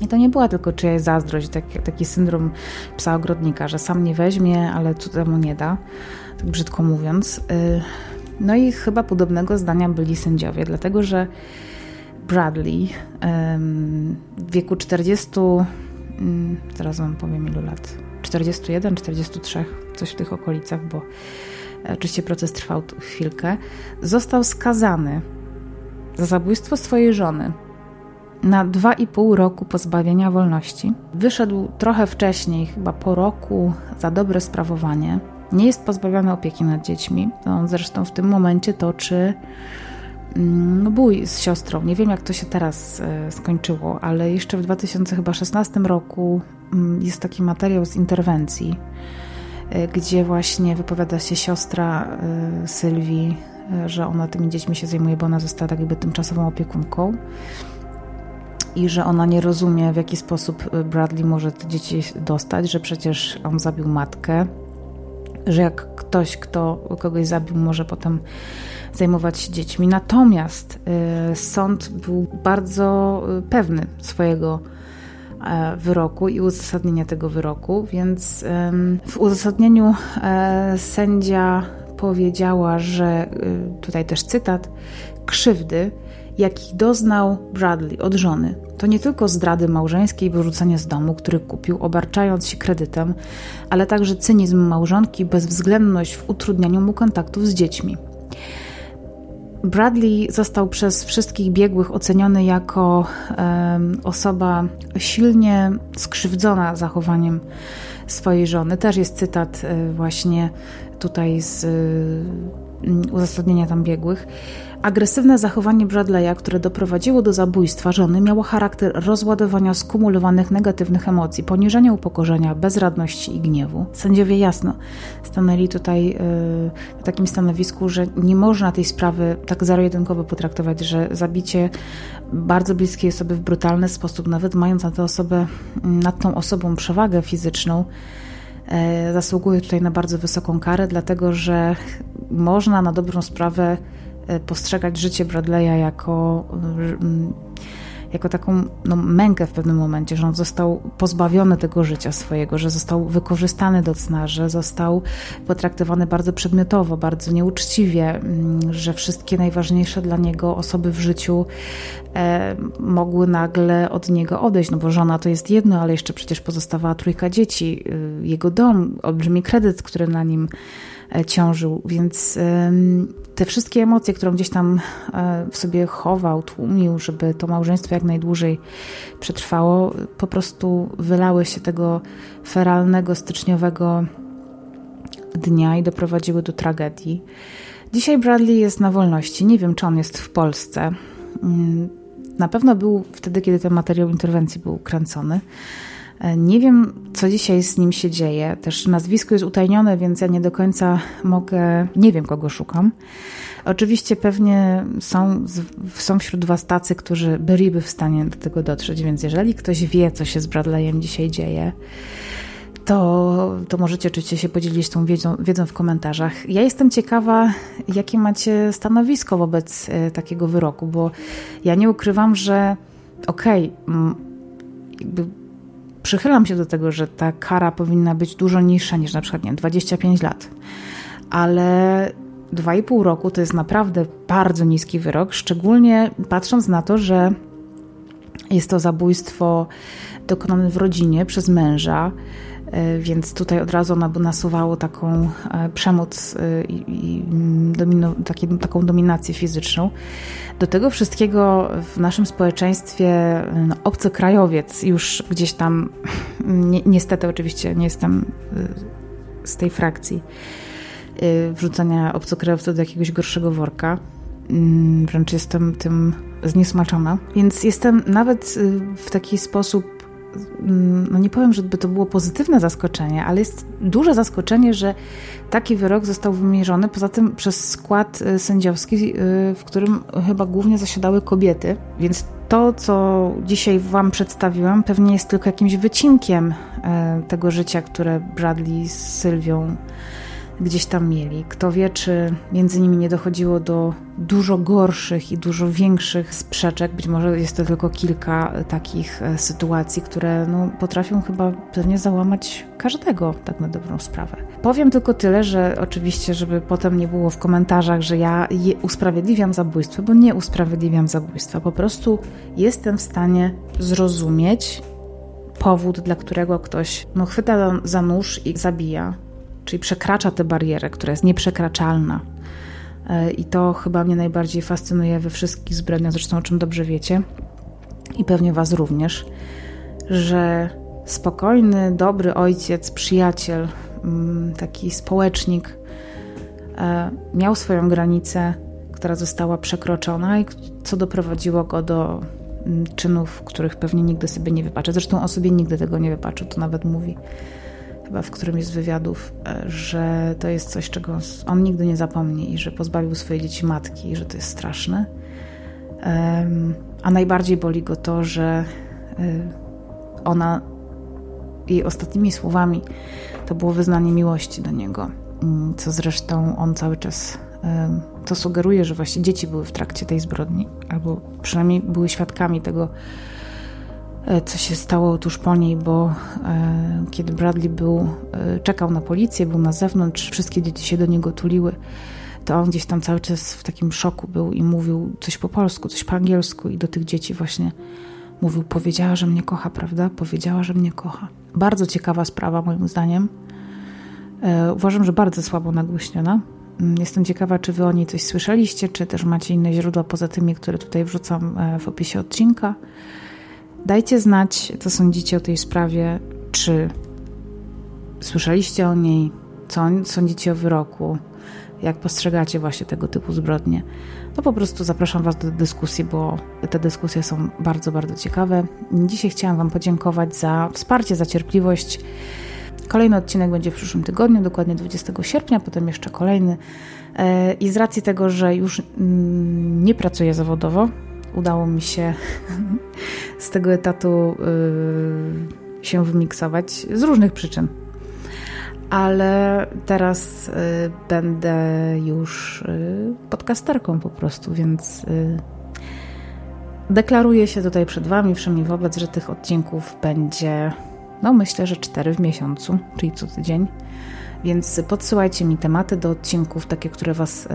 A: i to nie była tylko czyjaś zazdrość, taki, taki syndrom psa ogrodnika, że sam nie weźmie, ale cudzemu nie da, tak brzydko mówiąc. Y, no i chyba podobnego zdania byli sędziowie, dlatego że Bradley w wieku 40, mm, zaraz wam powiem ilu lat, 41, 43, coś w tych okolicach, bo oczywiście proces trwał chwilkę, został skazany za zabójstwo swojej żony na 2,5 roku pozbawienia wolności. Wyszedł trochę wcześniej, chyba po roku, za dobre sprawowanie. Nie jest pozbawiony opieki nad dziećmi. On zresztą w tym momencie toczy mm, no, bój z siostrą. Nie wiem, jak to się teraz e, skończyło, ale jeszcze w 2016 roku mm, jest taki materiał z interwencji, e, gdzie właśnie wypowiada się siostra e, Sylwii, że ona tymi dziećmi się zajmuje, bo ona została tak jakby tymczasową opiekunką i że ona nie rozumie, w jaki sposób y, Bradley może te dzieci dostać, że przecież on zabił matkę, że jak ktoś, kto kogoś zabił, może potem zajmować się dziećmi. Natomiast y, sąd był bardzo y, pewny swojego e, wyroku i uzasadnienia tego wyroku, więc w uzasadnieniu e, sędzia powiedziała, że tutaj też cytat, krzywdy, jakich doznał Bradley od żony, to nie tylko zdrady małżeńskiej wyrzucenie z domu, który kupił, obarczając się kredytem, ale także cynizm małżonki, bezwzględność w utrudnianiu mu kontaktów z dziećmi. Bradley został przez wszystkich biegłych oceniony jako um, osoba silnie skrzywdzona zachowaniem swojej żony. Też jest cytat e, właśnie tutaj z e, uzasadnienia tam biegłych. Agresywne zachowanie Bradley'a, które doprowadziło do zabójstwa żony, miało charakter rozładowania skumulowanych negatywnych emocji, poniżenia upokorzenia, bezradności i gniewu. Sędziowie jasno stanęli tutaj yy, na takim stanowisku, że nie można tej sprawy tak zero-jedynkowo potraktować, że zabicie bardzo bliskiej osoby w brutalny sposób, nawet mając nad, tę osobę, nad tą osobą przewagę fizyczną, yy, zasługuje tutaj na bardzo wysoką karę, dlatego że można na dobrą sprawę E, postrzegać życie Bradley'a jako, mm, jako taką no, mękę w pewnym momencie, że on został pozbawiony tego życia swojego, że został wykorzystany do cna, że został potraktowany bardzo przedmiotowo, bardzo nieuczciwie, mm, że wszystkie najważniejsze dla niego osoby w życiu e, mogły nagle od niego odejść, no bo żona to jest jedno, ale jeszcze przecież pozostawała trójka dzieci, y, jego dom, olbrzymi kredyt, który na nim ciążył, więc te wszystkie emocje, które gdzieś tam e, w sobie chował, tłumił, żeby to małżeństwo jak najdłużej przetrwało, po prostu wylały się tego feralnego, styczniowego dnia i doprowadziły do tragedii. Dzisiaj Bradley jest na wolności. Nie wiem, czy on jest w Polsce. Mm, na pewno był wtedy, kiedy ten materiał interwencji był kręcony. E, nie wiem, co dzisiaj z nim się dzieje. Też nazwisko jest utajnione, więc ja nie do końca mogę, nie wiem, kogo szukam. Oczywiście pewnie są, są wśród Was tacy, którzy byliby w stanie do tego dotrzeć, więc jeżeli ktoś wie, co się z Bradleyem dzisiaj dzieje, to, to możecie oczywiście się podzielić tą wiedzą, wiedzą w komentarzach. Ja jestem ciekawa, jakie macie stanowisko wobec e, takiego wyroku, bo ja nie ukrywam, że okej, okay, jakby przychylam się do tego, że ta kara powinna być dużo niższa niż na przykład nie, 25 lat. Ale 2,5 roku to jest naprawdę bardzo niski wyrok, szczególnie patrząc na to, że jest to zabójstwo dokonane w rodzinie przez męża, więc tutaj od razu ona nasuwało taką e, przemoc e, i domino, takie, taką dominację fizyczną. Do tego wszystkiego w naszym społeczeństwie no, obcokrajowiec już gdzieś tam, ni niestety oczywiście nie jestem z tej frakcji, wrzucania obcokrajowców do jakiegoś gorszego worka. Mm, wręcz jestem tym zniesmaczona. Więc jestem nawet w taki sposób Mm, no nie powiem, żeby to było pozytywne zaskoczenie, ale jest duże zaskoczenie, że taki wyrok został wymierzony, poza tym przez skład y, sędziowski, y, w którym chyba głównie zasiadały kobiety, więc to, co dzisiaj Wam przedstawiłam, pewnie jest tylko jakimś wycinkiem y, tego życia, które Bradley z Sylwią gdzieś tam mieli. Kto wie, czy między nimi nie dochodziło do dużo gorszych i dużo większych sprzeczek. Być może jest to tylko kilka takich e, sytuacji, które no, potrafią chyba pewnie załamać każdego, tak na dobrą sprawę. Powiem tylko tyle, że oczywiście, żeby potem nie było w komentarzach, że ja usprawiedliwiam zabójstwo, bo nie usprawiedliwiam zabójstwa. Po prostu jestem w stanie zrozumieć powód, dla którego ktoś no, chwyta za nóż i zabija czyli przekracza tę barierę, która jest nieprzekraczalna. E, I to chyba mnie najbardziej fascynuje we wszystkich zbrodniach, zresztą o czym dobrze wiecie i pewnie Was również, że spokojny, dobry ojciec, przyjaciel, mm, taki społecznik e, miał swoją granicę, która została przekroczona i co doprowadziło go do mm, czynów, których pewnie nigdy sobie nie wypaczy. Zresztą o sobie nigdy tego nie wypaczył, to nawet mówi chyba w którymś z wywiadów, e, że to jest coś, czego on nigdy nie zapomni i że pozbawił swoje dzieci matki i że to jest straszne. A najbardziej boli go to, że e, ona jej ostatnimi słowami to było wyznanie miłości do niego, mm, co zresztą on cały czas to sugeruje, że właśnie dzieci były w trakcie tej zbrodni, albo przynajmniej były świadkami tego, co się stało tuż po niej, bo e, kiedy Bradley był, e, czekał na policję, był na zewnątrz, wszystkie dzieci się do niego tuliły, to on gdzieś tam cały czas w takim szoku był i mówił coś po polsku, coś po angielsku i do tych dzieci właśnie mówił, powiedziała, że mnie kocha, prawda? Powiedziała, że mnie kocha. Bardzo ciekawa sprawa moim zdaniem. E, uważam, że bardzo słabo nagłośniona. Mm, jestem ciekawa, czy wy o niej coś słyszeliście, czy też macie inne źródła poza tymi, które tutaj wrzucam e, w opisie odcinka. Dajcie znać, co sądzicie o tej sprawie, czy słyszeliście o niej, co sądzicie o wyroku, jak postrzegacie właśnie tego typu zbrodnie. No po prostu zapraszam Was do dyskusji, bo te dyskusje są bardzo, bardzo ciekawe. Dzisiaj chciałam Wam podziękować za wsparcie, za cierpliwość. Kolejny odcinek będzie w przyszłym tygodniu, dokładnie 20 sierpnia, potem jeszcze kolejny. E, I z racji tego, że już mm, nie pracuję zawodowo, udało mi się z tego etatu y, się wymiksować z różnych przyczyn. Ale teraz y, będę już y, podcasterką po prostu, więc deklaruję się tutaj przed Wami, wszemi wobec, że tych odcinków będzie no myślę, że cztery w miesiącu, czyli co tydzień. Więc podsyłajcie mi tematy do odcinków, takie, które Was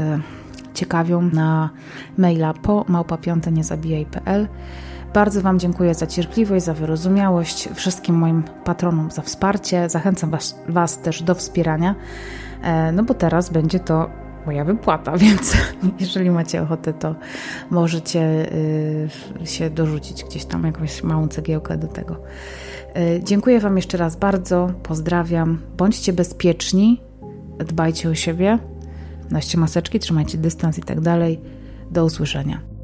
A: ciekawią, na maila po małpapiąteniezabijaj.pl. Bardzo Wam dziękuję za cierpliwość, za wyrozumiałość, wszystkim moim patronom za wsparcie. Zachęcam Was, was też do wspierania, e, no bo teraz będzie to moja wypłata, więc jeżeli macie ochotę, to możecie y, się dorzucić gdzieś tam jakąś małą cegiełkę do tego. Y, dziękuję Wam jeszcze raz bardzo, pozdrawiam. Bądźcie bezpieczni, dbajcie o siebie, noście maseczki, trzymajcie dystans i tak dalej. Do usłyszenia.